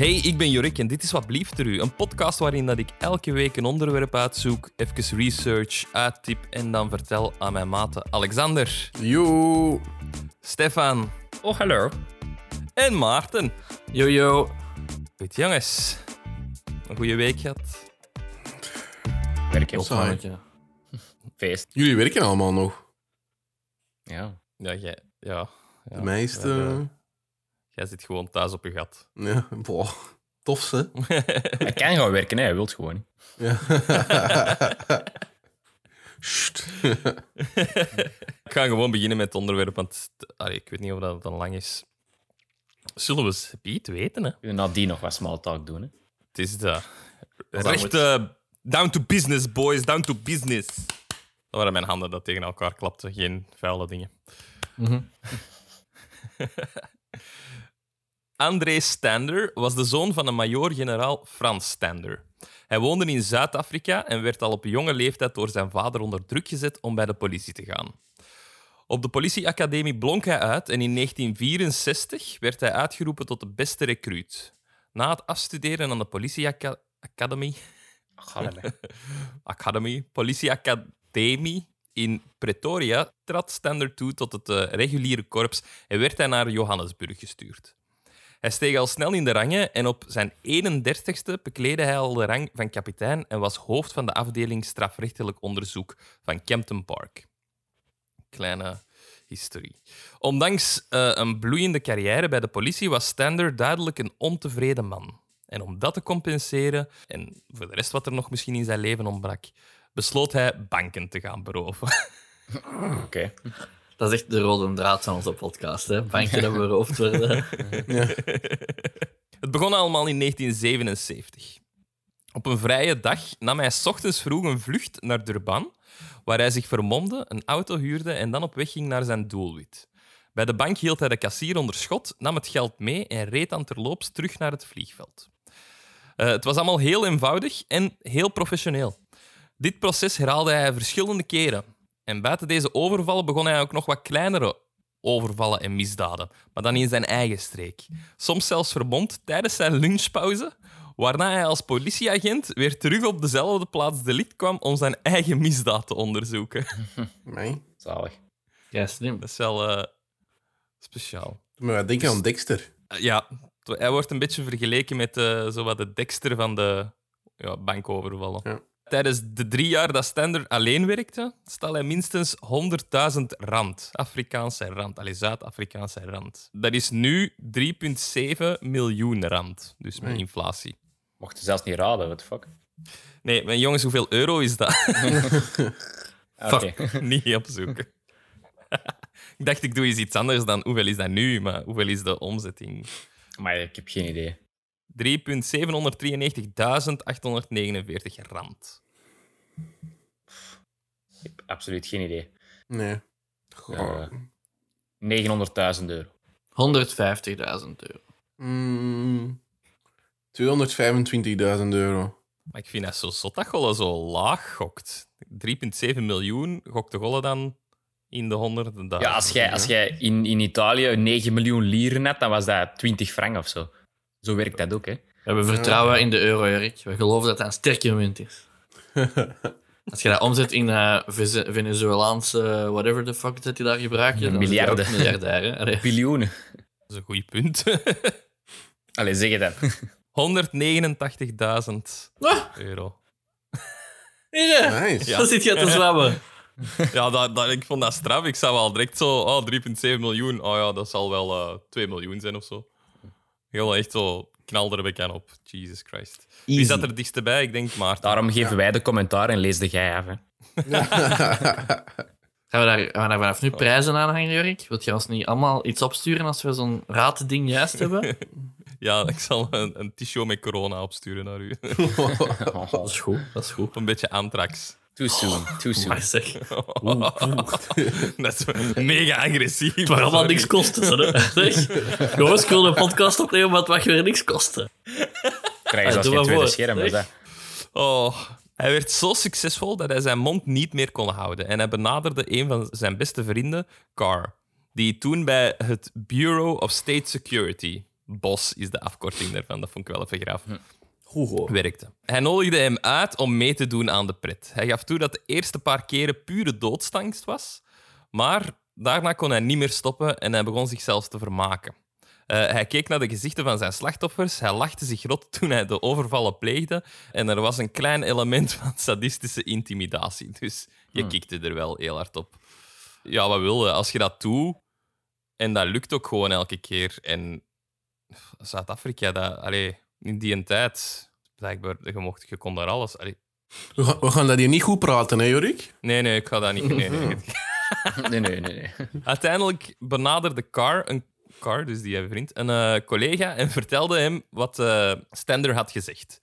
Hey, ik ben Jorik en dit is Wat Blieft er U. Een podcast waarin dat ik elke week een onderwerp uitzoek, even research, uittip en dan vertel aan mijn maten Alexander, Yo. Stefan Oh, hallo. en Maarten. Yo, yo. Goed jongens, een goede week gehad. Werk heel Saai. mannetje. Feest. Jullie werken allemaal nog. Ja. Ja, jij, ja, ja. De meeste. Ja, ja. Jij zit gewoon thuis op je gat. Ja, boah. Tof, hè? Hij kan gewoon werken, hè. hij wil gewoon niet. Ja. Sst. Ik ga gewoon beginnen met het onderwerp, want allee, ik weet niet of dat dan lang is. Zullen we eens Piet weten, hè? We nadien nog wat small talk doen. Hè. Het is de dat recht down to business, boys, down to business. Dat waren mijn handen dat tegen elkaar klapten, geen vuile dingen. André Stander was de zoon van een majoor-generaal Frans Stander. Hij woonde in Zuid-Afrika en werd al op jonge leeftijd door zijn vader onder druk gezet om bij de politie te gaan. Op de politieacademie blonk hij uit en in 1964 werd hij uitgeroepen tot de beste recruut. Na het afstuderen aan de politieacademie Academy. Academy, politieacademie in Pretoria, trad Stander toe tot het eh, reguliere korps en werd hij naar Johannesburg gestuurd. Hij steeg al snel in de rangen en op zijn 31ste bekleedde hij al de rang van kapitein en was hoofd van de afdeling strafrechtelijk onderzoek van Kempton Park. Kleine historie. Ondanks eh, een bloeiende carrière bij de politie was Stander duidelijk een ontevreden man. En om dat te compenseren, en voor de rest wat er nog misschien in zijn leven ontbrak, besloot hij banken te gaan beroven. Oké. Dat is echt de rode draad van onze podcast, hè? Bankje dat beroofd worden. Het begon allemaal in 1977. Op een vrije dag nam hij 's ochtends vroeg een vlucht naar Durban, waar hij zich vermomde, een auto huurde en dan op weg ging naar zijn doelwit. Bij de bank hield hij de kassier onder schot, nam het geld mee en reed dan terloops terug naar het vliegveld. Eh, het was allemaal heel eenvoudig en heel professioneel. Dit proces herhaalde hij verschillende keren. En buiten deze overvallen begon hij ook nog wat kleinere overvallen en misdaden, maar dan in zijn eigen streek. Soms zelfs vermomd tijdens zijn lunchpauze, waarna hij als politieagent weer terug op dezelfde plaats delict kwam om zijn eigen misdaad te onderzoeken. Mij. Zalig. Ja, slim. Dat is wel eh, speciaal. Maar wat denk je aan Dexter? Eh, ja, hij wordt een beetje vergeleken met eh zo wat de dekster van de ja, bankovervallen. Ja. Tijdens de drie jaar dat Stander alleen werkte, stal hij minstens 100.000 rand. Afrikaanse rand. Allee, Zuid-Afrikaanse rand. Dat is nu 3,7 miljoen rand. Dus met Nee. inflatie. Mocht je zelfs niet raden, what the fuck. Nee, maar jongens, hoeveel euro is dat? Ah, Oké. Niet opzoeken. ik dacht, ik doe eens iets anders dan hoeveel is dat nu, maar hoeveel is de omzetting? Maar ik heb geen idee. 3,793.849 rand. Ik heb absoluut geen idee. Nee. Goh. Eh, 900.000 euro. 150.000 euro. Mm, 225.000 euro. Maar ik vind dat zo zot dat Golle zo laag gokt. 3,7 miljoen gokt de Golle dan in de honderden dagen. Ja, als jij, als jij in, in Italië 9 miljoen lieren had, dan was dat 20 frank of zo. Zo werkt dat ook, hè. We hebben vertrouwen in de euro, Erik. We geloven dat dat een sterke munt is. Als je dat omzet in eh, Veze- Venezolaanse whatever the fuck dat die daar gebruiken, dan Miljarden. Allee. Biljoenen. Dat is een goed punt. Allee, zeg je dat. 189.000 Ah, euro. hier, Nice. Zo zit je te zwabben. Ja, dat, dat, ik vond dat straf. Ik zou al direct zo, oh, 3,7 miljoen. Oh ja, dat zal wel eh 2 miljoen zijn of zo. Heel echt zo knalde er bekend op. Jesus Christ. Wie zat er dichtst bij? Ik denk Maarten. Daarom geven wij de commentaar en lees de jij af. Hè. Gaan we, daar, gaan we daar vanaf nu prijzen aan hangen, Jorik? Wilt je ons niet allemaal iets opsturen als we zo'n raad-ding juist hebben? Ja, ik zal een, een t-shirt met corona opsturen naar u. Dat is goed, dat is goed. een beetje antrax. Too soon, too soon. Maar zeg, dat is mega agressief. het mag allemaal niks kosten. hè. Zeg, jongens, ik wil een podcast opnemen, maar het mag weer niks kosten. Krijg je Ja, zelfs geen tweede scherm. dus dat. Oh, hij werd zo succesvol dat hij zijn mond niet meer kon houden. En hij benaderde een van zijn beste vrienden, Carr, die toen bij het Bureau of State Security BOS is de afkorting daarvan. Dat vond ik wel even graaf. Hoor. Werkte. Hij nodigde hem uit om mee te doen aan de pret. Hij gaf toe dat de eerste paar keren pure doodsangst was, maar daarna kon hij niet meer stoppen en hij begon zichzelf te vermaken. Eh, hij keek naar de gezichten van zijn slachtoffers, hij lachte zich rot toen hij de overvallen pleegde en er was een klein element van sadistische intimidatie. Dus je kikte er wel heel hard op. Ja, wat wilde? Als je dat doet, en dat lukt ook gewoon elke keer. En Zuid-Afrika, dat, allee, in die tijd, blijkbaar, je, mocht, je kon daar alles. Allee, We gaan, we gaan dat hier niet goed praten, hè, Jorik? nee, nee, ik ga dat niet. Nee, nee. Nee, nee, nee. nee. Uiteindelijk benaderde Carr, een Carr, dus die vriend, een eh, collega en vertelde hem wat eh Stender had gezegd.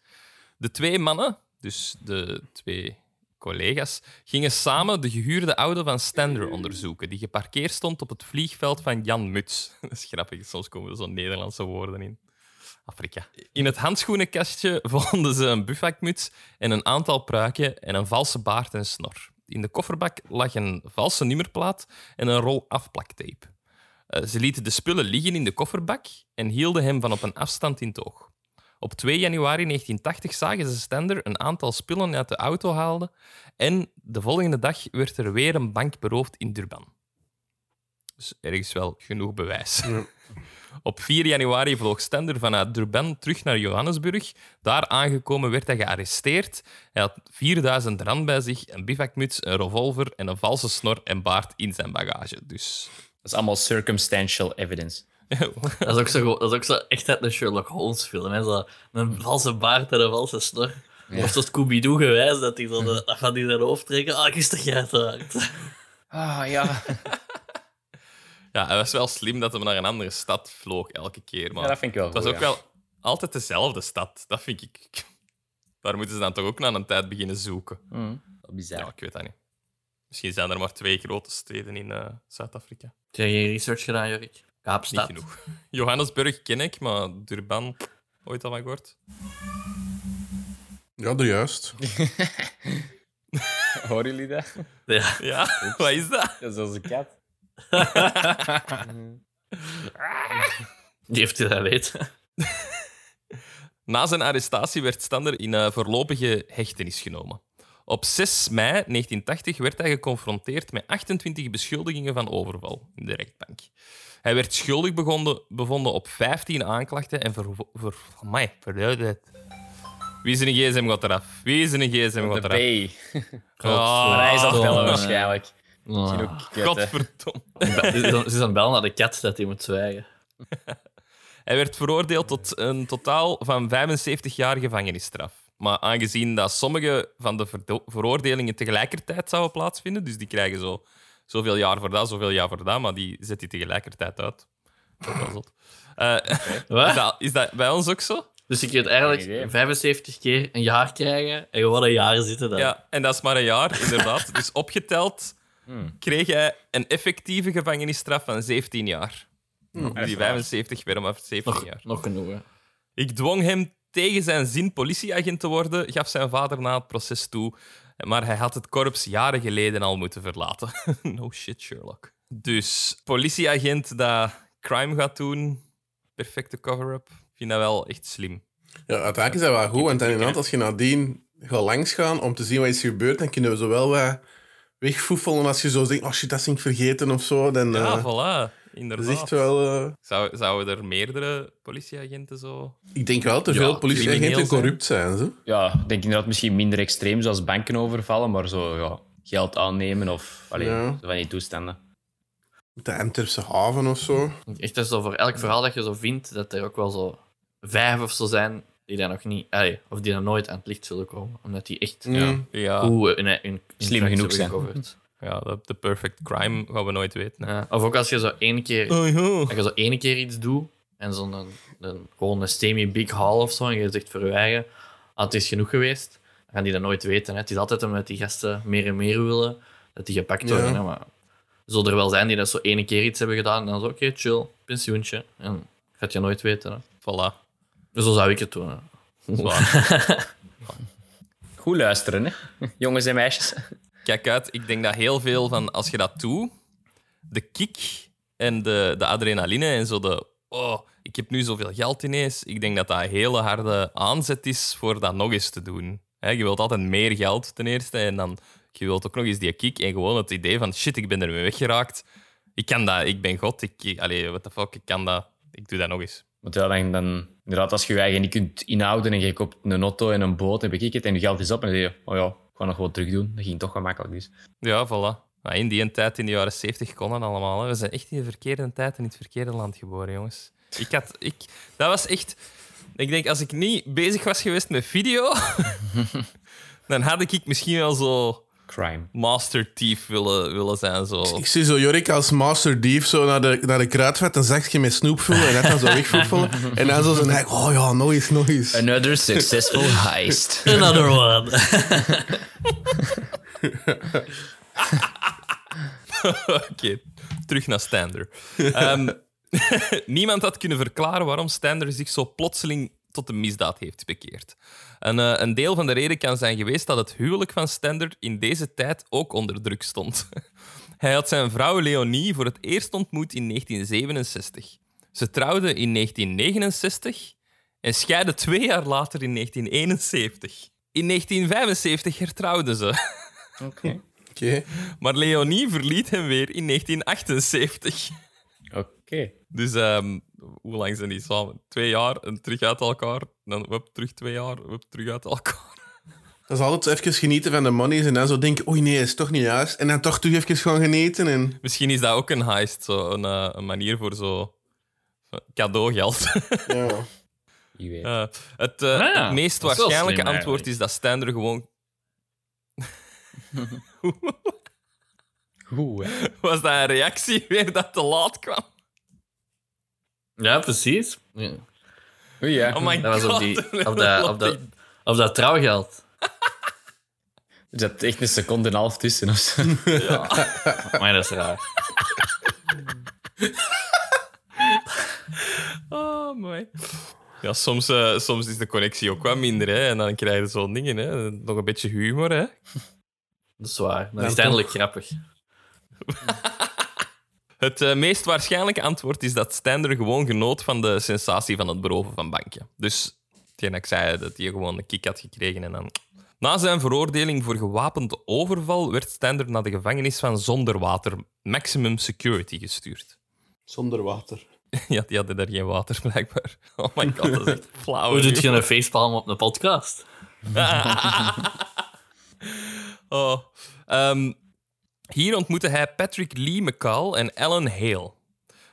De twee mannen, dus de twee collega's, gingen samen de gehuurde auto van Stender onderzoeken, die geparkeerd stond op het vliegveld van Jan Muts. Dat is grappig, soms komen er zo'n Nederlandse woorden in. Afrika. In het handschoenenkastje vonden ze een bufakmuts en een aantal pruiken en een valse baard en snor. In de kofferbak lag een valse nummerplaat en een rol afplaktape. Eh, ze lieten de spullen liggen in de kofferbak en hielden hem van op een afstand in het oog. Op 2 januari 1980 zagen ze Stender een aantal spullen uit de auto halen en de volgende dag werd er weer een bank beroofd in Durban. Dus ergens wel genoeg bewijs. Op 4 januari vloog Stender vanuit Durban terug naar Johannesburg. Daar aangekomen werd hij gearresteerd. Hij had 4000 rand bij zich, een bivakmuts, een revolver en een valse snor en baard in zijn bagage. Dus... Dat is allemaal circumstantial evidence. Dat is ook zo, dat is ook zo echt uit een Sherlock Holmes film. Hè? Zo een valse baard en een valse snor. Of zo Scooby-Doo gewijs, dat hij zo de, dat van die zijn hoofd trekken. Ah, ik is toch uiteraard. Ah, ja. Ja, het was wel slim dat hij naar een andere stad vloog elke keer. Maar Ja, dat vind ik wel het was goed, ook ja. wel altijd dezelfde stad. Dat vind ik... Daar moeten ze dan toch ook na een tijd beginnen zoeken. Wat bizar. Ja, ik weet dat niet. Misschien zijn er maar twee grote steden in eh, Zuid-Afrika. Heb jij geen research gedaan, Jorik? Niet Kaapstad. genoeg. Johannesburg ken ik, maar Durban ooit al van gehoord. Ja, de juist. Horen jullie dat? Ja. Ja, wat is dat? Dat is onze kat. Die heeft hij dat weten. Na zijn arrestatie werd Stander in eh, voorlopige hechtenis genomen. Op 6 mei 1980 werd hij geconfronteerd met 28 beschuldigingen van overval in de rechtbank. Hij werd schuldig bevonden op 15 aanklachten en voor... voor amai, verduid het. Wie is een gsm gaat eraf? Wie is een gsm De gaat B. eraf? Maar hij is waarschijnlijk. Hè. Godverdomme. Ze is aan het bellen naar de kat dat hij moet zwijgen. Hij werd veroordeeld tot een totaal van 75 jaar gevangenisstraf. Maar aangezien dat sommige van de veroordelingen tegelijkertijd zouden plaatsvinden, dus die krijgen zo zoveel jaar voor dat, zoveel jaar voor dat, maar die zet die tegelijkertijd uit. Dat is wel zot. Eh, Wat? is, dat, is dat bij ons ook zo? Dus je kunt eigenlijk 75 keer een jaar krijgen en gewoon een jaar zitten dan. Ja, en dat is maar een jaar, inderdaad. dus opgeteld kreeg hij een effectieve gevangenisstraf van 17 jaar. Die 75 werd maar 17 Nog, jaar. nog genoeg, hè. Ik dwong hem tegen zijn zin politieagent te worden, gaf zijn vader na het proces toe. Maar hij had het korps jaren geleden al moeten verlaten. no shit, Sherlock. Dus politieagent dat crime gaat doen, perfecte cover-up. Ik vind dat wel echt slim. Ja, uiteindelijk is dat wel goed, want inderdaad, als je nadien gaat langsgaan om te zien wat is gebeurd, dan kunnen we zo wel wat wegfoefelen als je zo denkt, oh shit, dat is ik vergeten of zo. Dan, Ja, eh, voilà. dat Inderdaad. is echt wel... eh, Zou, zouden er meerdere politieagenten zo... ik denk wel dat er Ja, veel politieagenten corrupt zijn. Zo. Ja, ik denk inderdaad misschien minder extreem zoals banken overvallen, maar zo ja, geld aannemen of allee, Ja. zo van die toestanden. De Antwerpse haven of zo. Echt, dat is zo voor elk verhaal dat je zo vindt, dat er ook wel zo vijf of zo zijn die daar nog niet... allee, of die dan nooit aan het licht zullen komen. Omdat die echt Mm. Ja, goed in, in, in Slim genoeg zijn. gecoverd. ja de, de perfect crime gaan we nooit weten. Ja. Of ook als je zo één keer, Oh, ja. als je zo één keer iets doet en zo'n een, een, gewoon een semi-big haul of zo, en je zegt voor je eigen, ah, het is genoeg geweest, dan gaan die dat nooit weten. Hè. Het is altijd omdat die gasten meer en meer willen, dat die gepakt worden. Ja. Hè. Maar zullen er wel zijn die dat zo één keer iets hebben gedaan en dan zo, oké, chill, pensioentje. En gaat je nooit weten. Hè. Voilà. Dus zo zou ik het doen. Goed luisteren, hè? jongens en meisjes. Kijk uit, ik denk dat heel veel van als je dat doet, de kick en de, de adrenaline en zo de. Oh, ik heb nu zoveel geld ineens. Ik denk dat dat een hele harde aanzet is voor dat nog eens te doen. Hè, je wilt altijd meer geld ten eerste. En dan je wilt ook nog eens die kick. En gewoon het idee van shit, ik ben ermee weggeraakt. Ik kan dat, ik ben God. Ik, allee, what the fuck, ik kan dat. Ik doe dat nog eens. Want ja, dan, dan, inderdaad, als je je eigen niet kunt inhouden en je koopt een auto en een boot en bekijk het en je geld is op en dan zeg je, oh ja, ik ga nog wat terug doen. Dat ging toch gemakkelijk dus. Ja, voilà. Maar in die tijd, in de jaren 70, kon dat allemaal. We zijn echt in de verkeerde tijd en in het verkeerde land geboren, jongens. Ik had, ik, dat was echt... Ik denk, als ik niet bezig was geweest met video, dan had ik misschien wel zo Crime. Master Thief willen, willen zijn. Zo. Ik zie zo Jorik als Master Dief zo naar de, naar de kruidvat een zakje met snoep vullen en net dan zo wegvoefelen. En dan zo zijn eigen, oh ja, nog eens, nog eens. Another successful heist. Another one. Oké, terug naar Stander. Ehm, niemand had kunnen verklaren waarom Stander zich zo plotseling tot de misdaad heeft bekeerd. En, eh, een deel van de reden kan zijn geweest dat het huwelijk van Stander in deze tijd ook onder druk stond. Hij had zijn vrouw Leonie voor het eerst ontmoet in 1967. Ze trouwden in 1969 en scheidden twee jaar later in 1971. In 1975 hertrouwden ze. Oké. Oké. Maar Leonie verliet hem weer in 1978. Oké. Dus ehm, hoe lang zijn die samen? Twee jaar en terug uit elkaar. Dan hup, terug twee jaar, hup, terug uit elkaar. Dat is altijd even genieten van de monies en dan zo denken, oei nee, is toch niet juist. En dan toch terug even gaan genieten. En... Misschien is dat ook een heist, zo een, eh, een manier voor zo cadeaugeld. Ja. Je weet. Eh, het, eh, Ah ja, het meest waarschijnlijke slim antwoord eigenlijk. is dat Stender gewoon Goed, hè? was dat een reactie weer dat te laat kwam. Ja, precies. Ja. Oei, ja. Oh my Dat was god. op, die, op, dat, op, dat, op dat trouwgeld. Er zat echt een seconde en een half tussen of zo. Maar dat is raar. Oh, mooi. Ja, soms, eh, soms is de connectie ook wat minder, hè. En dan krijg je zo'n dingen, hè. Nog een beetje humor, hè. Dat is waar. Dat Dan is uiteindelijk grappig. Het eh, meest waarschijnlijke antwoord is dat Stender gewoon genoot van de sensatie van het beroven van bankje. Dus hetgeen ik zei, dat hij gewoon een kick had gekregen en dan... Na zijn veroordeling voor gewapend overval werd Stender naar de gevangenis van Zonderwater Maximum Security gestuurd. Zonder water. Ja, die hadden daar geen water, blijkbaar. Oh my god, dat is echt flauw. Hoe doet je een facepalm op een podcast? Oh. Ehm, hier ontmoette hij Patrick Lee McCall en Alan Hale.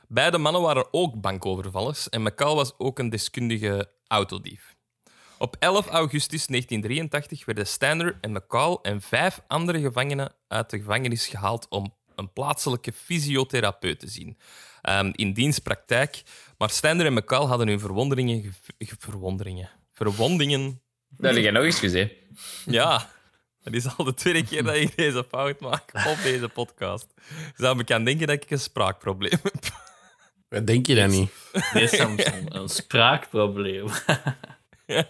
Beide mannen waren ook bankovervallers en McCall was ook een deskundige autodief. Op 11 augustus 1983 werden Stander en McCall en vijf andere gevangenen uit de gevangenis gehaald om een plaatselijke fysiotherapeut te zien. Ehm, in dienstpraktijk. Maar Stander en McCall hadden hun verwonderingen... ge- ge- verwonderingen... Verwondingen Dat heb jij nog eens gezien. ja, dat is al de tweede keer dat ik deze fout maak op deze podcast. Zou me kan denken dat ik een spraakprobleem heb. Wat denk je dan niet? Is Samson, een spraakprobleem.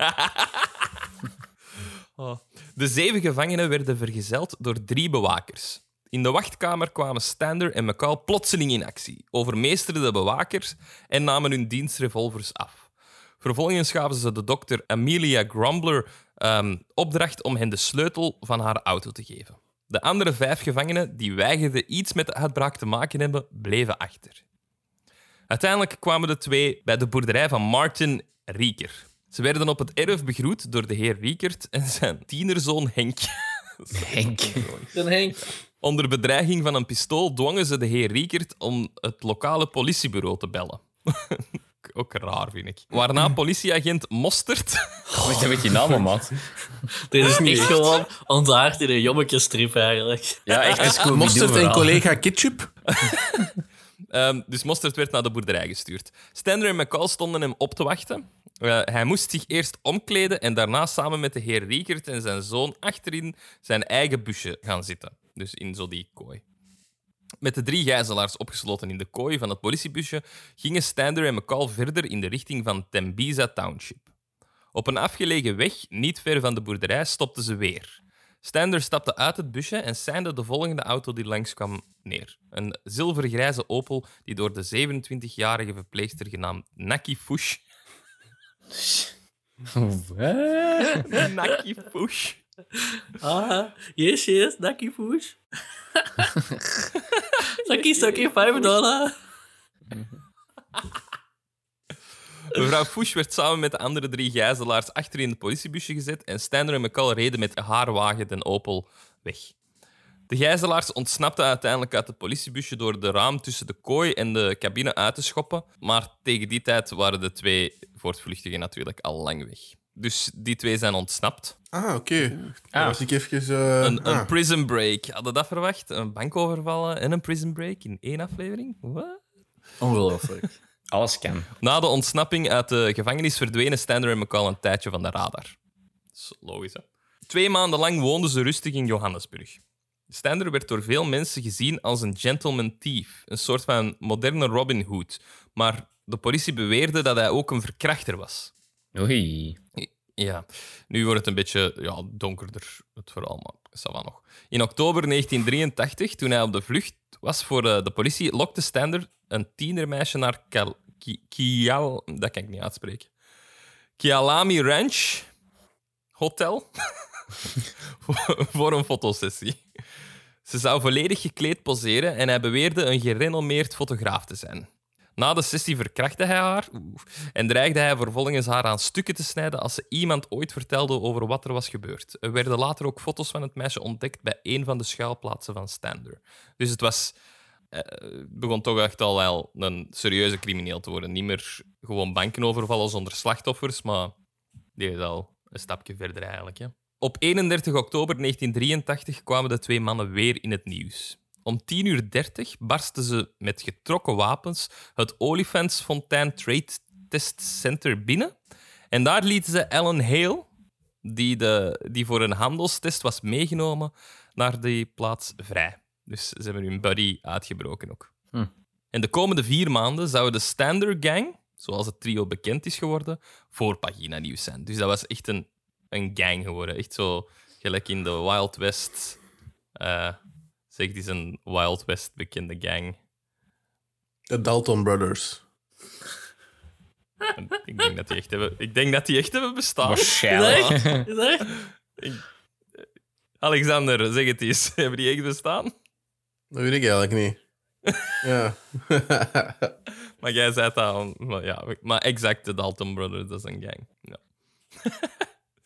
Oh. De zeven gevangenen werden vergezeld door drie bewakers. In de wachtkamer kwamen Stander en McCall plotseling in actie, overmeesterden de bewakers en namen hun dienstrevolvers af. Vervolgens gaven ze de dokter Amelia Grumbler ehm, opdracht om hen de sleutel van haar auto te geven. De andere vijf gevangenen, die weigerden iets met de uitbraak te maken hebben, bleven achter. Uiteindelijk kwamen de twee bij de boerderij van Martin Rieker. Ze werden op het erf begroet door de heer Riekert en zijn tienerzoon Henk. Henk. Dan Henk. Onder bedreiging van een pistool dwongen ze de heer Riekert om het lokale politiebureau te bellen. Ook raar, vind ik. Waarna politieagent Mostert... Weet je met je naam, maat? Dit is echt gewoon ontaard in een jommekjestrip eigenlijk. Ja, echt een Mosterd en collega Ketchup. Ehm, dus Mostert werd naar de boerderij gestuurd. Stander en McCall stonden hem op te wachten. Eh, hij moest zich eerst omkleden en daarna samen met de heer Riekert en zijn zoon achterin zijn eigen busje gaan zitten. Dus in zo die kooi. Met de drie gijzelaars opgesloten in de kooi van het politiebusje gingen Stander en McCall verder in de richting van Tembiza Township. Op een afgelegen weg, niet ver van de boerderij, stopten ze weer. Stander stapte uit het busje en seinde de volgende auto die langskwam neer. Een zilvergrijze Opel die door de 27-jarige verpleegster genaamd Naki Fush... Wat? Naki Fush... Ah, yes, yes, Naki Fush. Saki, saki, 5 dollar. Mevrouw Fush werd samen met de andere drie gijzelaars achter in het politiebusje gezet en Stander en McCall reden met haar wagen den Opel weg. De gijzelaars ontsnapten uiteindelijk uit het politiebusje door de raam tussen de kooi en de cabine uit te schoppen, maar tegen die tijd waren de twee voortvluchtigen natuurlijk al lang weg. Dus die twee zijn ontsnapt. Ah, oké. Ah. was ik even... eh, Een, ah. een prison break. Hadden dat verwacht? Een bank overvallen en een prison break in één aflevering? Wat? Ongelooflijk. Alles kan. Na de ontsnapping uit de gevangenis verdwenen Stander en McCall een tijdje van de radar. Dat is logisch, hè? Twee maanden lang woonden ze rustig in Johannesburg. Stander werd door veel mensen gezien als een gentleman thief, een soort van moderne Robin Hood. Maar de politie beweerde dat hij ook een verkrachter was. Oei. Ja, nu wordt het een beetje ja, donkerder, het verhaal, maar va nog. In oktober 1983, toen hij op de vlucht was voor eh, de politie, lokte Stander een tienermeisje naar. Dat kan ik niet. Kialami Ranch Hotel voor een fotosessie. Ze zou volledig gekleed poseren en hij beweerde een gerenommeerd fotograaf te zijn. Na de sessie verkrachtte hij haar en dreigde hij vervolgens haar aan stukken te snijden als ze iemand ooit vertelde over wat er was gebeurd. Er werden later ook foto's van het meisje ontdekt bij een van de schuilplaatsen van Stander. Dus het was, eh, begon toch echt al wel een serieuze crimineel te worden. Niet meer gewoon banken overvallen zonder slachtoffers, maar die is al een stapje verder eigenlijk. Op 31 oktober 1983 kwamen de twee mannen weer in het nieuws. Om 10.30 uur 30 barsten ze met getrokken wapens het Olifantsfontein Trade Test Center binnen. En daar lieten ze Alan Hale, die, de, die voor een handelstest was meegenomen, naar die plaats vrij. Dus ze hebben hun buddy uitgebroken ook. Hm. En de komende vier maanden zou de Stander Gang, zoals het trio bekend is geworden, voorpagina nieuws zijn. Dus dat was echt een, een gang geworden. Echt zo gelijk in de Wild West. eh zeg, het is een Wild West bekende gang. De Dalton Brothers. Ik, denk dat die echt hebben, ik denk dat die echt hebben bestaan. Waarschijnlijk. Is dat echt? Alexander, zeg het eens. Hebben die echt bestaan? Dat weet ik eigenlijk niet. ja. Maar jij zei dat al. Maar, ja, maar exact, de Dalton Brothers, dat is een gang. Ja.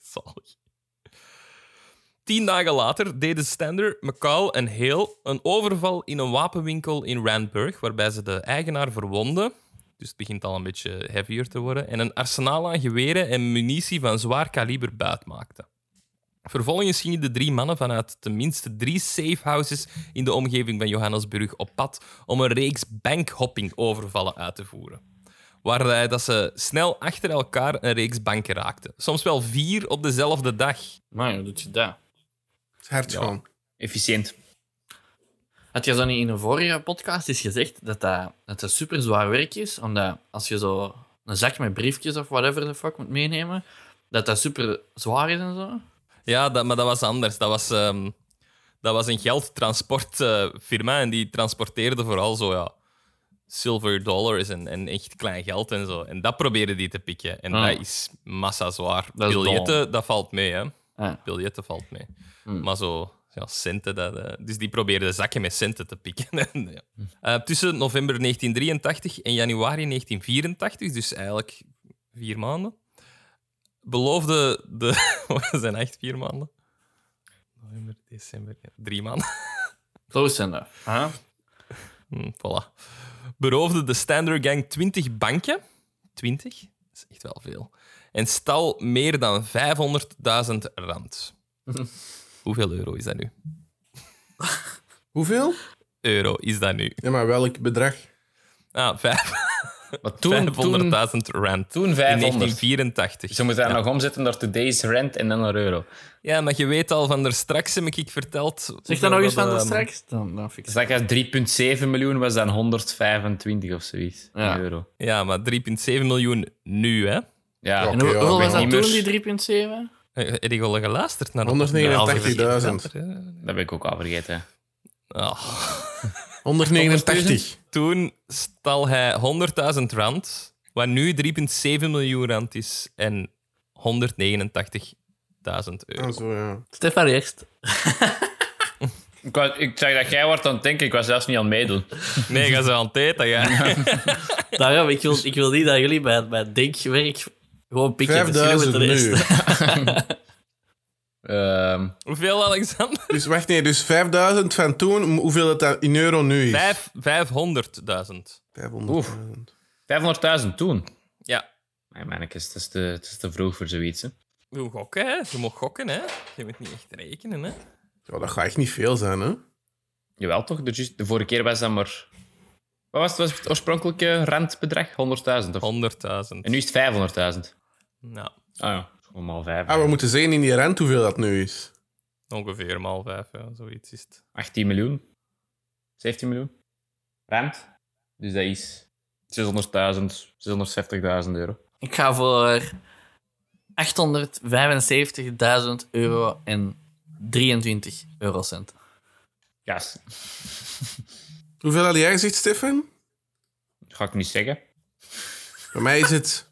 Zalig. Tien dagen later deden Stander, McCall en Hale een overval in een wapenwinkel in Randburg, waarbij ze de eigenaar verwonden. Dus het begint al een beetje heavier te worden. En een arsenaal aan geweren en munitie van zwaar kaliber buitmaakten. Vervolgens gingen de drie mannen vanuit tenminste drie safehouses in de omgeving van Johannesburg op pad om een reeks bankhopping-overvallen uit te voeren. Waarbij dat ze snel achter elkaar een reeks banken raakten. Soms wel vier op dezelfde dag. Maar hoe doet je dat? Hard Ja. gewoon. Efficiënt. Had je zo niet in een vorige podcast eens gezegd dat dat, dat dat super zwaar werk is? Omdat als je zo een zak met briefjes of whatever the fuck moet meenemen, dat dat super zwaar is en zo? Ja, dat, maar dat was anders. Dat was, ehm, dat was een geldtransportfirma en die transporteerde vooral zo, ja, silver dollars en, en echt klein geld en zo. En dat probeerden die te pikken. En Ah. dat is massa zwaar. Dat Biljetten, dat valt mee, hè. Ah. Biljetten valt mee. Hmm. Maar zo, ja, centen, dat, eh, dus die probeerden zakken met centen te pikken. En, ja. Eh, tussen november 1983 en januari 1984, dus eigenlijk vier maanden, beloofde de... Wat zijn echt vier maanden? November, december, ja, drie maanden. Close enough. Huh? Hm, voilà. Beroofde de Standard Gang 20 banken. 20? Dat is echt wel veel. En stal meer dan 500.000 rand. Hoeveel euro is dat nu? Hoeveel? Euro is dat nu? Ja, maar welk bedrag? Ah, vijf- Maar toen, 500.000 toen, rand. toen In 500. 1984. Ze moeten dat nog omzetten naar today's rent en dan naar euro. Ja, maar je weet al van er straks, heb ik verteld. Zeg dat nog eens van dat, de ehm, straks? Dan, dan fix Dus dat ik 3,7 miljoen was dan 125 of zoiets Ja. euro. Ja, maar 3,7 miljoen nu, hè? Ja, Ja. En hoe- hoeveel ik was dat toen, die 3,7? Eh, Heb je al geluisterd naar 189.000. Dat ben ik ook al vergeten. Ah. 189. Toen stal hij 100.000 rand, wat nu 3,7 miljoen rand is, en 189.000 euro. Ah, zo, ja. Stefan eerst. Ik, was, ik zag dat jij wordt aan het denken, ik was zelfs niet aan het meedoen. Nee, ga ze aan het eten, ja. Daarom, ik wil, ik wil niet dat jullie bij, bij het denkwerk gewoon pikken. 5000 Misschien nu. met de rest. Ehm, Hoeveel, Alexander? Dus wacht, nee, dus 5000 van toen, hoeveel het dat in euro nu is? Vijf- 500.000. 500. 500.000 toen. Ja. Nee, mannetjes, het is, te, het is te vroeg voor zoiets. Hè. Je moet gokken, hè? Je mag gokken, hè? Je moet niet echt rekenen, hè? Ja, dat gaat echt niet veel zijn, hè? Jawel, toch? De, juist- de vorige keer was dat maar... Wat was het, was het oorspronkelijke rentbedrag? 100.000? Of... 100.000. En nu is het 500.000. Nou, Ah ja, gewoon maar 5. Ah, we moeten zien in die rent hoeveel dat nu is. ongeveer maal vijf, ja, zoiets is het. 18 miljoen. 17 miljoen. Rent. Dus dat is 600.000, 650.000 euro. Ik ga voor 875.000 euro en 23 eurocent. Yes. Hoeveel had jij gezegd, Stefan? Dat ga ik niet zeggen. Bij mij is het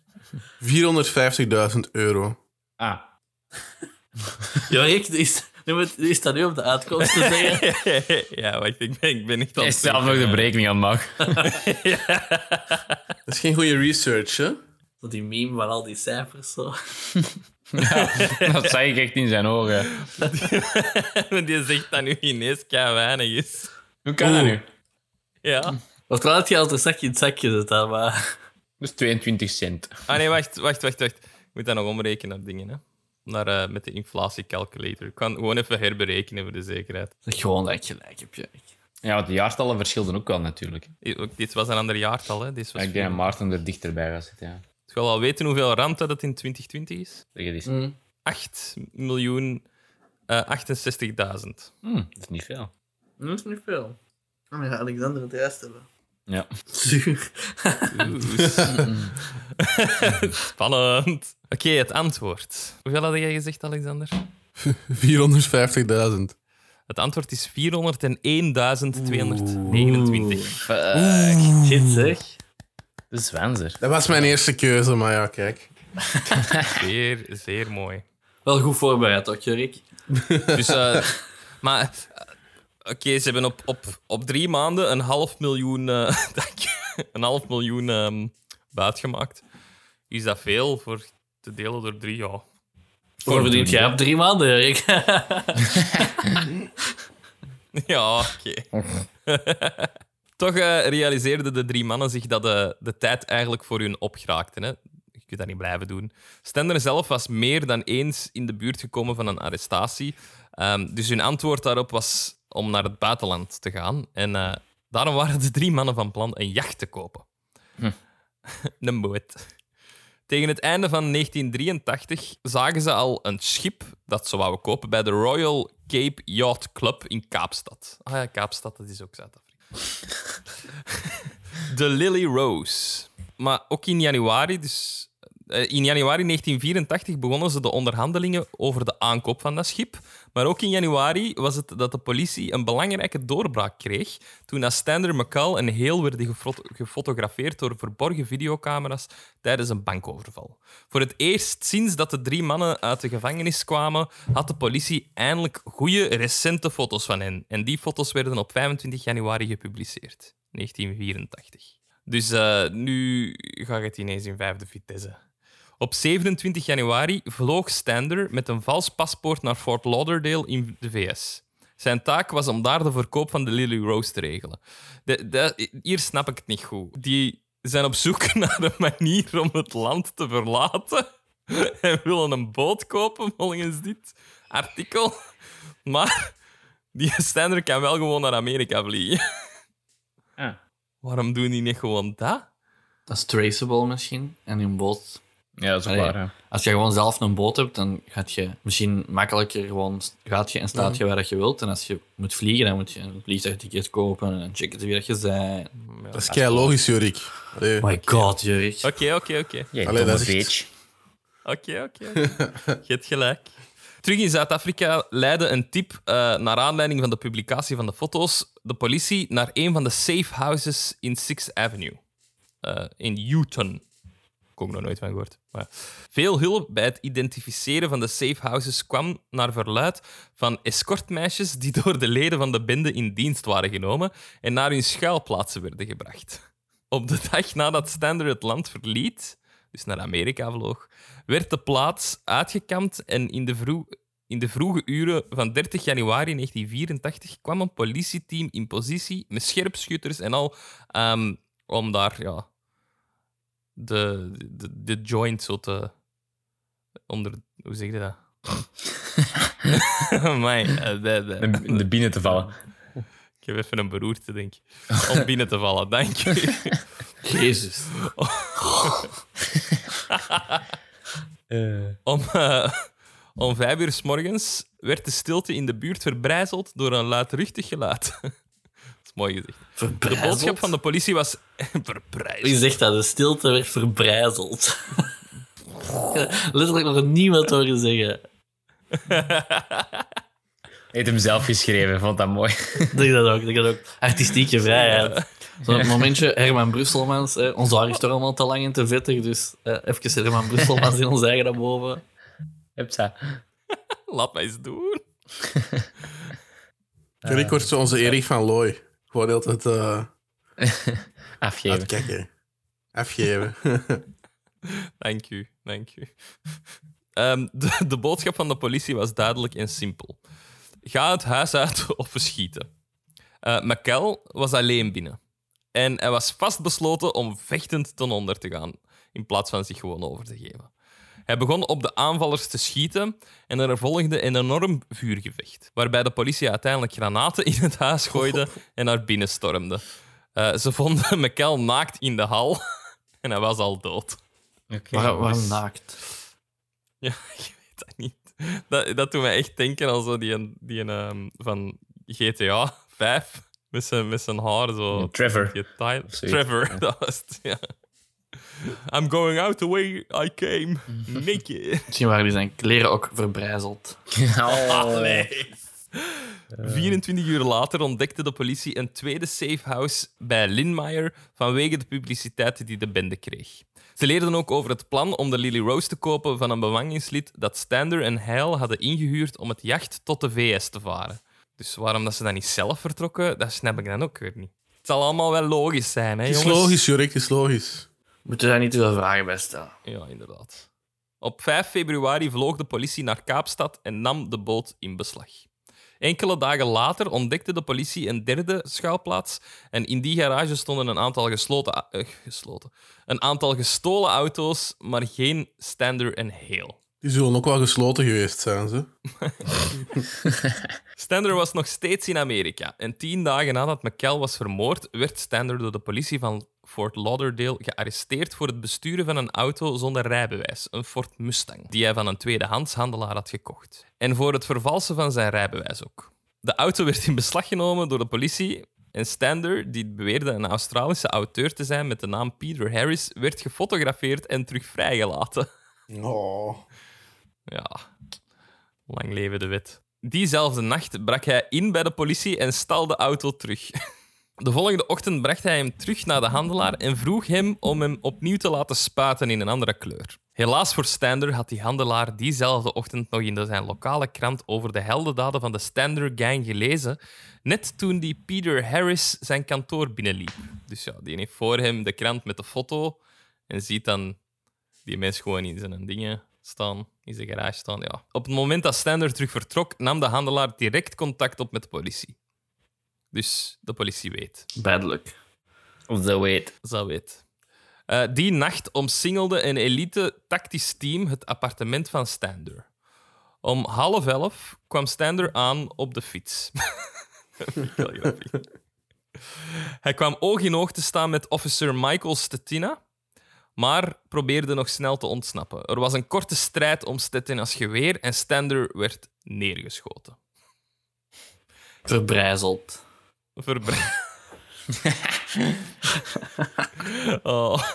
450.000 euro. Ah. Jorik, is, nu moet- is dat nu op de uitkomst te zeggen? ja, wacht, ik ben, ik ben niet aan het is zelf nog de berekening aan het maken. Dat is geen goede research, hè? Zo die meme van al die cijfers. Zo. dat zag ik echt in zijn ogen. Maar Die zegt dat nu ineens kei weinig is. Hoe kan dat nu? Ja. Wat wel had je al een zakje in het zakje zitten, maar... Dus 22 cent. Ah nee, wacht, wacht, wacht, wacht. Ik moet dat nog omrekenen naar dingen, hè. Naar, eh, met de inflatiecalculator. Ik kan gewoon even herberekenen voor de zekerheid. Gewoon dat ik gelijk heb, Jorik. Ja, want de jaartallen verschilden ook wel natuurlijk. Dit was een ander jaartal, hè. Dit was ik denk dat Maarten er dichterbij gaat zitten. Ja. Je wil al weten hoeveel rand dat het in 2020 is? Zeg het eens. Mm. 8 miljoen eh 68.000. Hm, dat is niet veel. Dat is niet veel. Dan ga Alexander het juist hebben. Ja. Zuur. Spannend. Oké, het antwoord. Hoeveel had jij gezegd, Alexander? 450.000. Het antwoord is 401.229. Shit, zeg. De Zwanzer. Dat was mijn eerste keuze, maar ja, kijk. Zeer, zeer mooi. Wel goed voorbereid, ook, Jorik. Dus, eh, maar, eh, oké, ze hebben op, op, op drie maanden een half miljoen, eh, je, een half miljoen ehm buit gemaakt. Is dat veel voor te delen door drie? Ja. Voor verdient jij op drie maanden, Jorik. Ja, oké. Toch eh, realiseerden de drie mannen zich dat de, de tijd eigenlijk voor hun opgeraakte. Hè? Je kunt dat niet blijven doen. Stender zelf was meer dan eens in de buurt gekomen van een arrestatie. Ehm, dus hun antwoord daarop was om naar het buitenland te gaan. En eh, daarom waren de drie mannen van plan een jacht te kopen. een boot. Tegen het einde van 1983 zagen ze al een schip dat ze wouden kopen bij de Royal Cape Yacht Club in Kaapstad. Ah ja, Kaapstad, dat is ook Zuid-Afrika. de Lily Rose. Maar ook in januari, dus eh, in januari 1984 begonnen ze de onderhandelingen over de aankoop van dat schip. Maar ook in januari was het dat de politie een belangrijke doorbraak kreeg toen Astander McCall en Heel werden gefot- gefotografeerd door verborgen videocamera's tijdens een bankoverval. Voor het eerst sinds dat de drie mannen uit de gevangenis kwamen, had de politie eindelijk goede, recente foto's van hen. En die foto's werden op 25 januari gepubliceerd, 1984. Dus eh, nu gaat het ineens in vijfde vitesse. Op 27 januari vloog Stander met een vals paspoort naar Fort Lauderdale in de VS. Zijn taak was om daar de verkoop van de Lily Rose te regelen. De, de- hier snap ik het niet goed. Die zijn op zoek naar een manier om het land te verlaten en willen een boot kopen, volgens dit artikel. Maar die Stander kan wel gewoon naar Amerika vliegen. Ah. Waarom doen die niet gewoon dat? Dat is traceable misschien. En een boot... Ja, dat is Allee, waar. Ja. Als je gewoon zelf een boot hebt, dan gaat je misschien makkelijker gewoon gaat je en staat je waar dat je wilt. En als je moet vliegen, dan moet je een vliegtuigticket kopen en checken wie dat je bent. Dat is kei logisch. Allee. Oh my god, Jurik. Oké, oké, oké. Jij Allee, domme dat is echt-. Oké, oké. Je hebt gelijk. Terug in Zuid-Afrika leidde een tip eh, naar aanleiding van de publicatie van de foto's de politie naar een van de safe houses in Sixth Avenue. eh, in Newton. Ook nog nooit van gehoord. Maar. Veel hulp bij het identificeren van de safe houses kwam naar verluid van escortmeisjes die door de leden van de bende in dienst waren genomen en naar hun schuilplaatsen werden gebracht. Op de dag nadat Stander het land verliet, dus naar Amerika vloog, werd de plaats uitgekampt en in de, vroeg, in de vroege uren van 30 januari 1984 kwam een politieteam in positie met scherpschutters en al ehm, om daar ja, de, de, de joint zo te... Onder... Hoe zeg je dat? Amai, eh, de, de, de binnen te vallen. ik heb even een beroerte, denk ik. Om binnen te vallen, dank je. Jezus. Om, eh, om vijf uur s morgens werd de stilte in de buurt verbrijzeld door een luidruchtig geluid. Mooi gezegd. De boodschap van de politie was... Wie verbrijzeld. zegt dat? De stilte werd verbrijzeld. Letterlijk nog niemand horen zeggen. Hij heeft hem zelf geschreven, vond dat mooi. Ik denk dat ook. ik Denk dat ook. Artistieke vrijheid. Zo'n momentje, Herman Brusselmans. hè. Ons haar is toch allemaal te lang en te vettig, dus eh, even Herman Brusselmans in ons eigen naar boven. Hupsa. Laat mij eens doen. Ik word zo onze Erik van Looy. Gewoon altijd uh, Afgeven. uitkijken. Afgeven. Dank u, dank u. De, de boodschap van de politie was duidelijk en simpel. Ga het huis uit of verschieten. Eh McKell was alleen binnen. En hij was vastbesloten om vechtend ten onder te gaan, in plaats van zich gewoon over te geven. Hij begon op de aanvallers te schieten en er volgde een enorm vuurgevecht, waarbij de politie uiteindelijk granaten in het huis gooide en naar binnen stormde. Eh, ze vonden McKell naakt in de hal en hij was al dood. Oké. Waar, waarom naakt? Ja, ik weet dat niet. Dat, dat doet mij echt denken aan zo die, een- die een, ehm, van GTA 5 met zijn, met zijn haar zo. Trevor. Trevor, dat was het, ja. I'm going out the way I came. Naked. Misschien waren die zijn kleren ook verbrijzeld. Oh. 24 uur later ontdekte de politie een tweede safe house bij Linmeyer vanwege de publiciteit die de bende kreeg. Ze leerden ook over het plan om de Lily Rose te kopen van een bemanningslid dat Stander en Heil hadden ingehuurd om het jacht tot de VS te varen. Dus waarom dat ze dan niet zelf vertrokken, dat snap ik dan ook weer niet. Het zal allemaal wel logisch zijn, hè, Het is jongens? logisch, Jurik, het is logisch. Moeten daar niet te veel vragen bij stellen. Ja, inderdaad. Op 5 februari vloog de politie naar Kaapstad en nam de boot in beslag. Enkele dagen later ontdekte de politie een derde schuilplaats en in die garage stonden een aantal gesloten, eh, gesloten, een aantal gestolen auto's, maar geen Stander en Hale. Die zullen ook wel gesloten geweest zijn, ze. Stander was nog steeds in Amerika en tien dagen nadat McCall was vermoord, werd Stander door de politie van Fort Lauderdale gearresteerd voor het besturen van een auto zonder rijbewijs, een Ford Mustang, die hij van een tweedehandshandelaar had gekocht. En voor het vervalsen van zijn rijbewijs ook. De auto werd in beslag genomen door de politie en Stander, die beweerde een Australische auteur te zijn met de naam Peter Harris, werd gefotografeerd en terug vrijgelaten. Oh. Ja, lang leven de wet. Diezelfde nacht brak hij in bij de politie en stal de auto terug. De volgende ochtend bracht hij hem terug naar de handelaar en vroeg hem om hem opnieuw te laten spuiten in een andere kleur. Helaas voor Stander had die handelaar diezelfde ochtend nog in zijn lokale krant over de heldendaden van de Stander Gang gelezen, net toen die Peter Harris zijn kantoor binnenliep. Dus ja, die heeft voor hem de krant met de foto en ziet dan die mens gewoon in zijn dingen staan, in zijn garage staan. Ja. Op het moment dat Stander terug vertrok, nam de handelaar direct contact op met de politie. Dus de politie weet. Duidelijk. The wait. Zo weet. Eh, die nacht omsingelde een elite tactisch team het appartement van Stander. Om half elf kwam Stander aan op de fiets. Grappig. Hij kwam oog in oog te staan met officer Michael Stetina, maar probeerde nog snel te ontsnappen. Er was een korte strijd om Stetina's geweer en Stander werd neergeschoten. Verbrijzeld. Verbre- oh.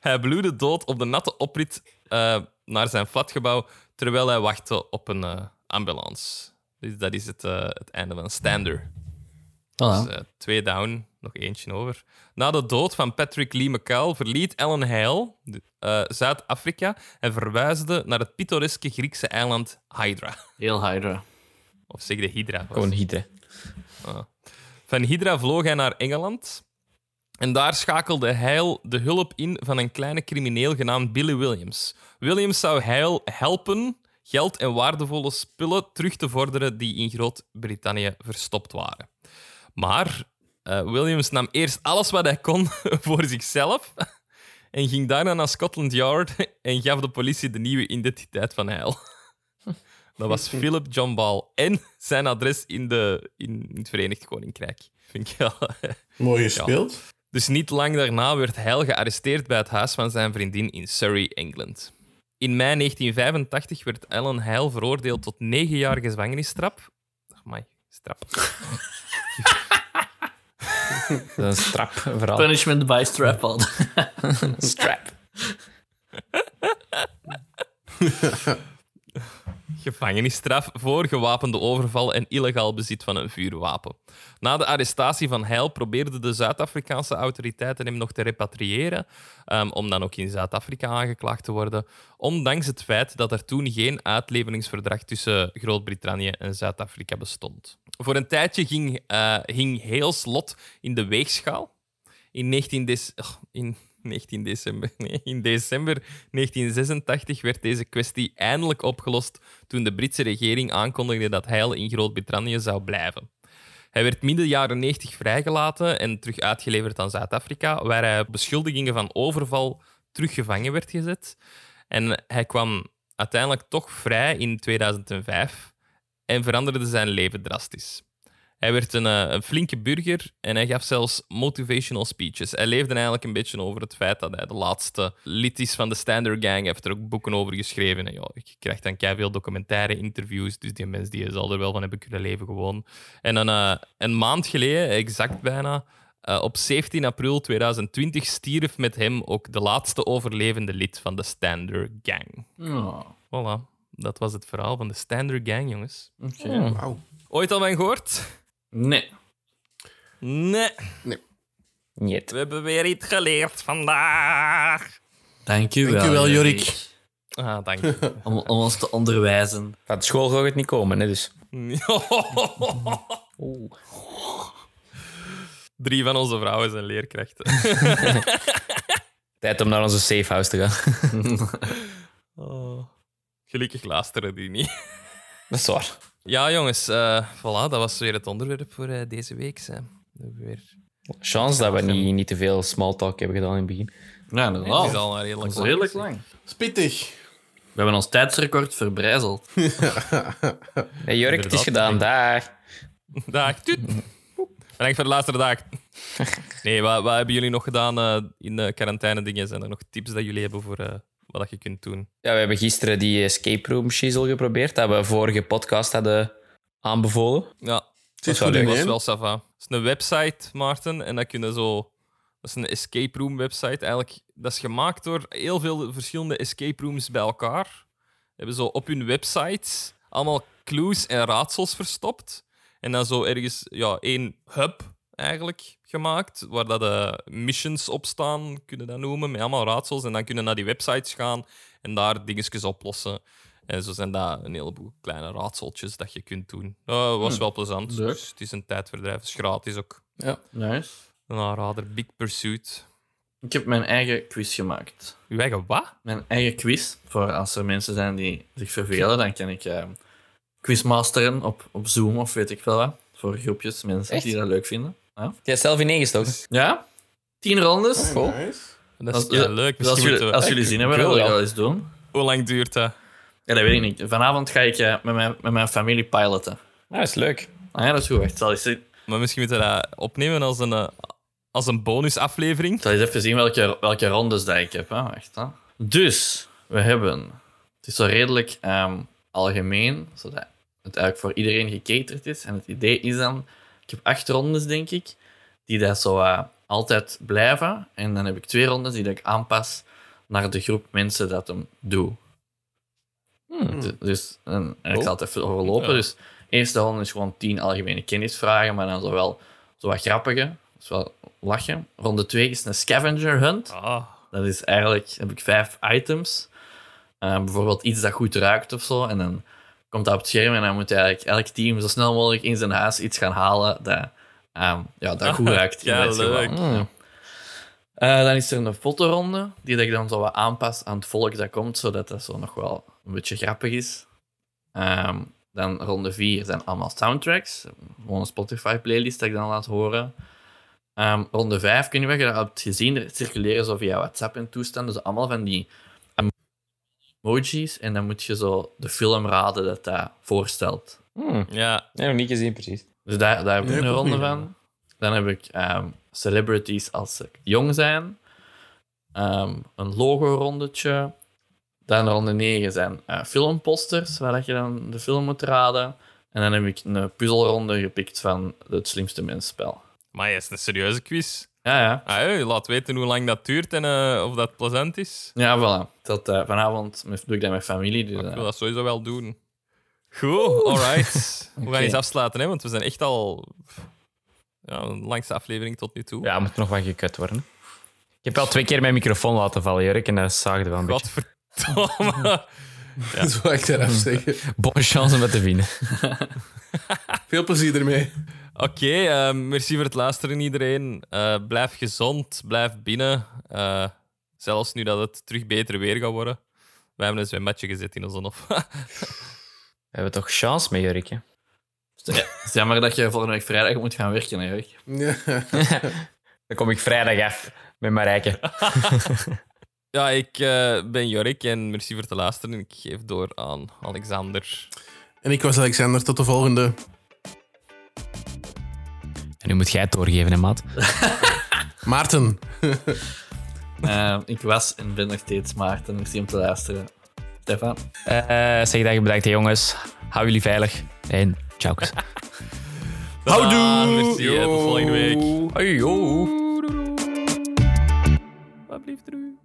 Hij bloedde dood op de natte oprit eh, naar zijn flatgebouw terwijl hij wachtte op een eh, ambulance. Dus dat is het, eh, het einde van Stander. Dus, twee down, nog eentje over. Na de dood van Patrick Lee McCall verliet Ellen Hale eh, Zuid-Afrika en verhuisde naar het pittoreske Griekse eiland Hydra. Heel Hydra. Of zeg de Hydra. was Gewoon Hydra. Van Hydra vloog hij naar Engeland. En daar schakelde Heil de hulp in van een kleine crimineel genaamd Billy Williams. Williams zou Heil helpen geld en waardevolle spullen terug te vorderen die in Groot-Brittannië verstopt waren. Maar eh, Williams nam eerst alles wat hij kon voor zichzelf en ging daarna naar Scotland Yard en gaf de politie de nieuwe identiteit van Heil. Dat was Philip John Ball en zijn adres in, de, in het Verenigd Koninkrijk. Vind ik wel. Mooi gespeeld. Dus niet lang daarna werd Heil gearresteerd bij het huis van zijn vriendin in Surrey, Engeland. In mei 1985 werd Ellen Heil veroordeeld tot negen jaar gevangenisstraf. Amai, strap. Dat is een strap vooral. Punishment by strap-on. Strap. Gevangenisstraf voor gewapende overval en illegaal bezit van een vuurwapen. Na de arrestatie van Heil probeerden de Zuid-Afrikaanse autoriteiten hem nog te repatriëren, ehm, om dan ook in Zuid-Afrika aangeklaagd te worden, ondanks het feit dat er toen geen uitleveringsverdrag tussen Groot-Brittannië en Zuid-Afrika bestond. Voor een tijdje ging, eh hing Hales lot in de weegschaal. In 19, dec- ugh, in 19 december, in december 1986 werd deze kwestie eindelijk opgelost toen de Britse regering aankondigde dat Heil in Groot-Brittannië zou blijven. Hij werd midden jaren 90 vrijgelaten en terug uitgeleverd aan Zuid-Afrika, waar hij op beschuldigingen van overval terug gevangen werd gezet. En hij kwam uiteindelijk toch vrij in 2005 en veranderde zijn leven drastisch. Hij werd een, eh, een flinke burger en hij gaf zelfs motivational speeches. Hij leefde eigenlijk een beetje over het feit dat hij de laatste lid is van de Standard Gang. Hij heeft er ook boeken over geschreven. En ja, ik krijg dan veel documentaire interviews, dus die mensen die zal er wel van hebben kunnen leven gewoon. En dan, eh, een maand geleden, exact bijna, eh, op 17 april 2020 stierf met hem ook de laatste overlevende lid van de Standard Gang. Oh, Voilà, dat was het verhaal van de Standard Gang, jongens. oké. Wauw. Ooit al van gehoord? Nee. Nee. Niet. We hebben weer iets geleerd vandaag. Dank u wel. Dankjewel, Jorik. Ah, dank je. Om, om ons te onderwijzen. Van de school gaat het niet komen, hè, dus. Drie van onze vrouwen zijn leerkrachten. Tijd om naar onze safe house te gaan. Oh. Gelukkig luisteren die niet. Dat is waar. Ja, jongens. eh voilà, dat was weer het onderwerp voor eh, deze week. Hè. Weer... Chance dat we niet, niet te veel small talk hebben gedaan in het begin. Ja, Het inderdaad. is al maar redelijk lang. redelijk lang. Spittig. We hebben ons tijdsrecord verbrijzeld. Hey, Jurk, het is gedaan. Dag. Tuut. Bedankt voor de laatste dag. Nee, wat, wat hebben jullie nog gedaan eh, in de quarantaine dingen? Zijn er nog tips dat jullie hebben voor eh, wat dat je kunt doen? Ja, we hebben gisteren die escape room shizzle geprobeerd, dat we vorige podcast hadden aanbevolen. Ja, Het is wel goed dat was wel sava. Het is een website, Maarten, en dat kunnen zo... Dat is een escape room website. Eigenlijk, dat is gemaakt door heel veel verschillende escape rooms bij elkaar. Ze hebben zo op hun websites allemaal clues en raadsels verstopt. En dan zo ergens ja, één hub eigenlijk gemaakt, waar dat de missions op staan, kunnen dat noemen, met allemaal raadsels. En dan kunnen naar die websites gaan en daar dingetjes oplossen. En zo zijn dat een heleboel kleine raadseltjes dat je kunt doen. Dat was wel plezant. leuk. Dus het is een tijdverdrijf. Het is gratis ook. Nice. Een aanrader. Big Pursuit. Ik heb mijn eigen quiz gemaakt. Uw eigen wat? Mijn eigen quiz. Voor als er mensen zijn die zich vervelen, dan kan ik eh, quizmasteren op, op Zoom of weet ik veel wat. Voor groepjes mensen Echt? die dat leuk vinden. Ja? Jij hebt zelf ineengestoken. Ja? Tien rondes. Cool. Nice. Dat is ja, leuk. dus als, Misschien jullie, moeten we- als jullie zin hebben, wil ik wel. dat eens doen. Hoe lang duurt dat? Ja, dat weet ik niet. Vanavond ga ik eh, met, mijn, met mijn familie piloten. Ah, dat is leuk. Ah ja, dat is goed. Ik zal eens, ik Maar misschien moeten we dat opnemen als een, eh, als een bonusaflevering. zal eens even zien welke, welke rondes dat ik heb. Hè. Wacht, hè. Dus, we hebben... Het is zo redelijk ehm, algemeen, zodat het eigenlijk voor iedereen gecaterd is. En het idee is dan... Ik heb acht rondes, denk ik, die dat zo eh, altijd blijven. En dan heb ik twee rondes die dat ik aanpas naar de groep mensen dat hem doe. Dus- Dus en, en ik zal het even overlopen. Ja. Dus de eerste ronde is gewoon tien algemene kennisvragen, maar dan zo wel zo wat grappige. Dus wel lachen. Ronde twee is een scavenger hunt. Ah, Dat is eigenlijk, heb ik vijf items. Eh, bijvoorbeeld iets dat goed ruikt of zo. En dan komt dat op het scherm en dan moet eigenlijk elk team zo snel mogelijk in zijn huis iets gaan halen dat, ehm, ja, dat goed ruikt. in Ja, leuk. Ja. Eh, dan is er een fotoronde, die dat ik dan zo wat aanpas aan het volk dat komt, zodat dat zo nog wel een beetje grappig is. Ehm, dan ronde vier zijn allemaal soundtracks. Gewoon een Spotify-playlist dat ik dan laat horen. Ehm, ronde 5, kun je wel, je hebt gezien, er circuleren zo via WhatsApp en toestanden, dus allemaal van die emojis. En dan moet je zo de film raden dat dat voorstelt. Hmm. ja. Nee, nog niet gezien, precies. Dus daar, daar heb ik Nee, een ronde niet. van. Dan heb ik ehm, celebrities als ze jong zijn. Ehm, een logo-rondetje. Dan ronde 9 zijn eh, filmposters, waar dat je dan de film moet raden. En dan heb ik een puzzelronde gepikt van het slimste mensspel. Maar is een serieuze quiz. Ja, ja. Ah, hey, laat weten hoe lang dat duurt en eh, of dat plezant is. Ja, voilà. Dat, eh, vanavond doe ik dat met familie. Dus, Ik eh, wil dat sowieso wel doen. Goed, alright. We gaan eens afsluiten, hè, want we zijn echt al... Ja, de langste aflevering tot nu toe. Ja, moet nog wat gekut worden. Ik heb al twee keer mijn microfoon laten vallen, Jurk, en dat zaagde wel een beetje. Godverdomme. Dat is wat ik daaraf zeggen. Bonne chance om het te vinden. Veel plezier ermee. Oké, eh, merci voor het luisteren iedereen. Eh, blijf gezond, blijf binnen. Eh, zelfs nu dat het terug beter weer gaat worden. Wij hebben een zwembadje gezet in onze hof. We hebben toch chance mee, Jurk. hè? Het is jammer dat je volgende week vrijdag moet gaan werken, hè, Jurk. Ja. Dan kom ik vrijdag af met Marijke. ja, ik eh, ben Jorik en merci voor het luisteren. Ik geef door aan Alexander. En ik was Alexander. Tot de volgende. En nu moet jij het doorgeven, hè, maat. Maarten. Eh, ik was en ben nog steeds Maarten. Merci om te luisteren. Stefan. Eh, zeg dag bedankt, jongens. Hou jullie veilig. En ciao. Houdoe! Merci, hè, tot volgende week. Hoi, yo. Wat blijft er u?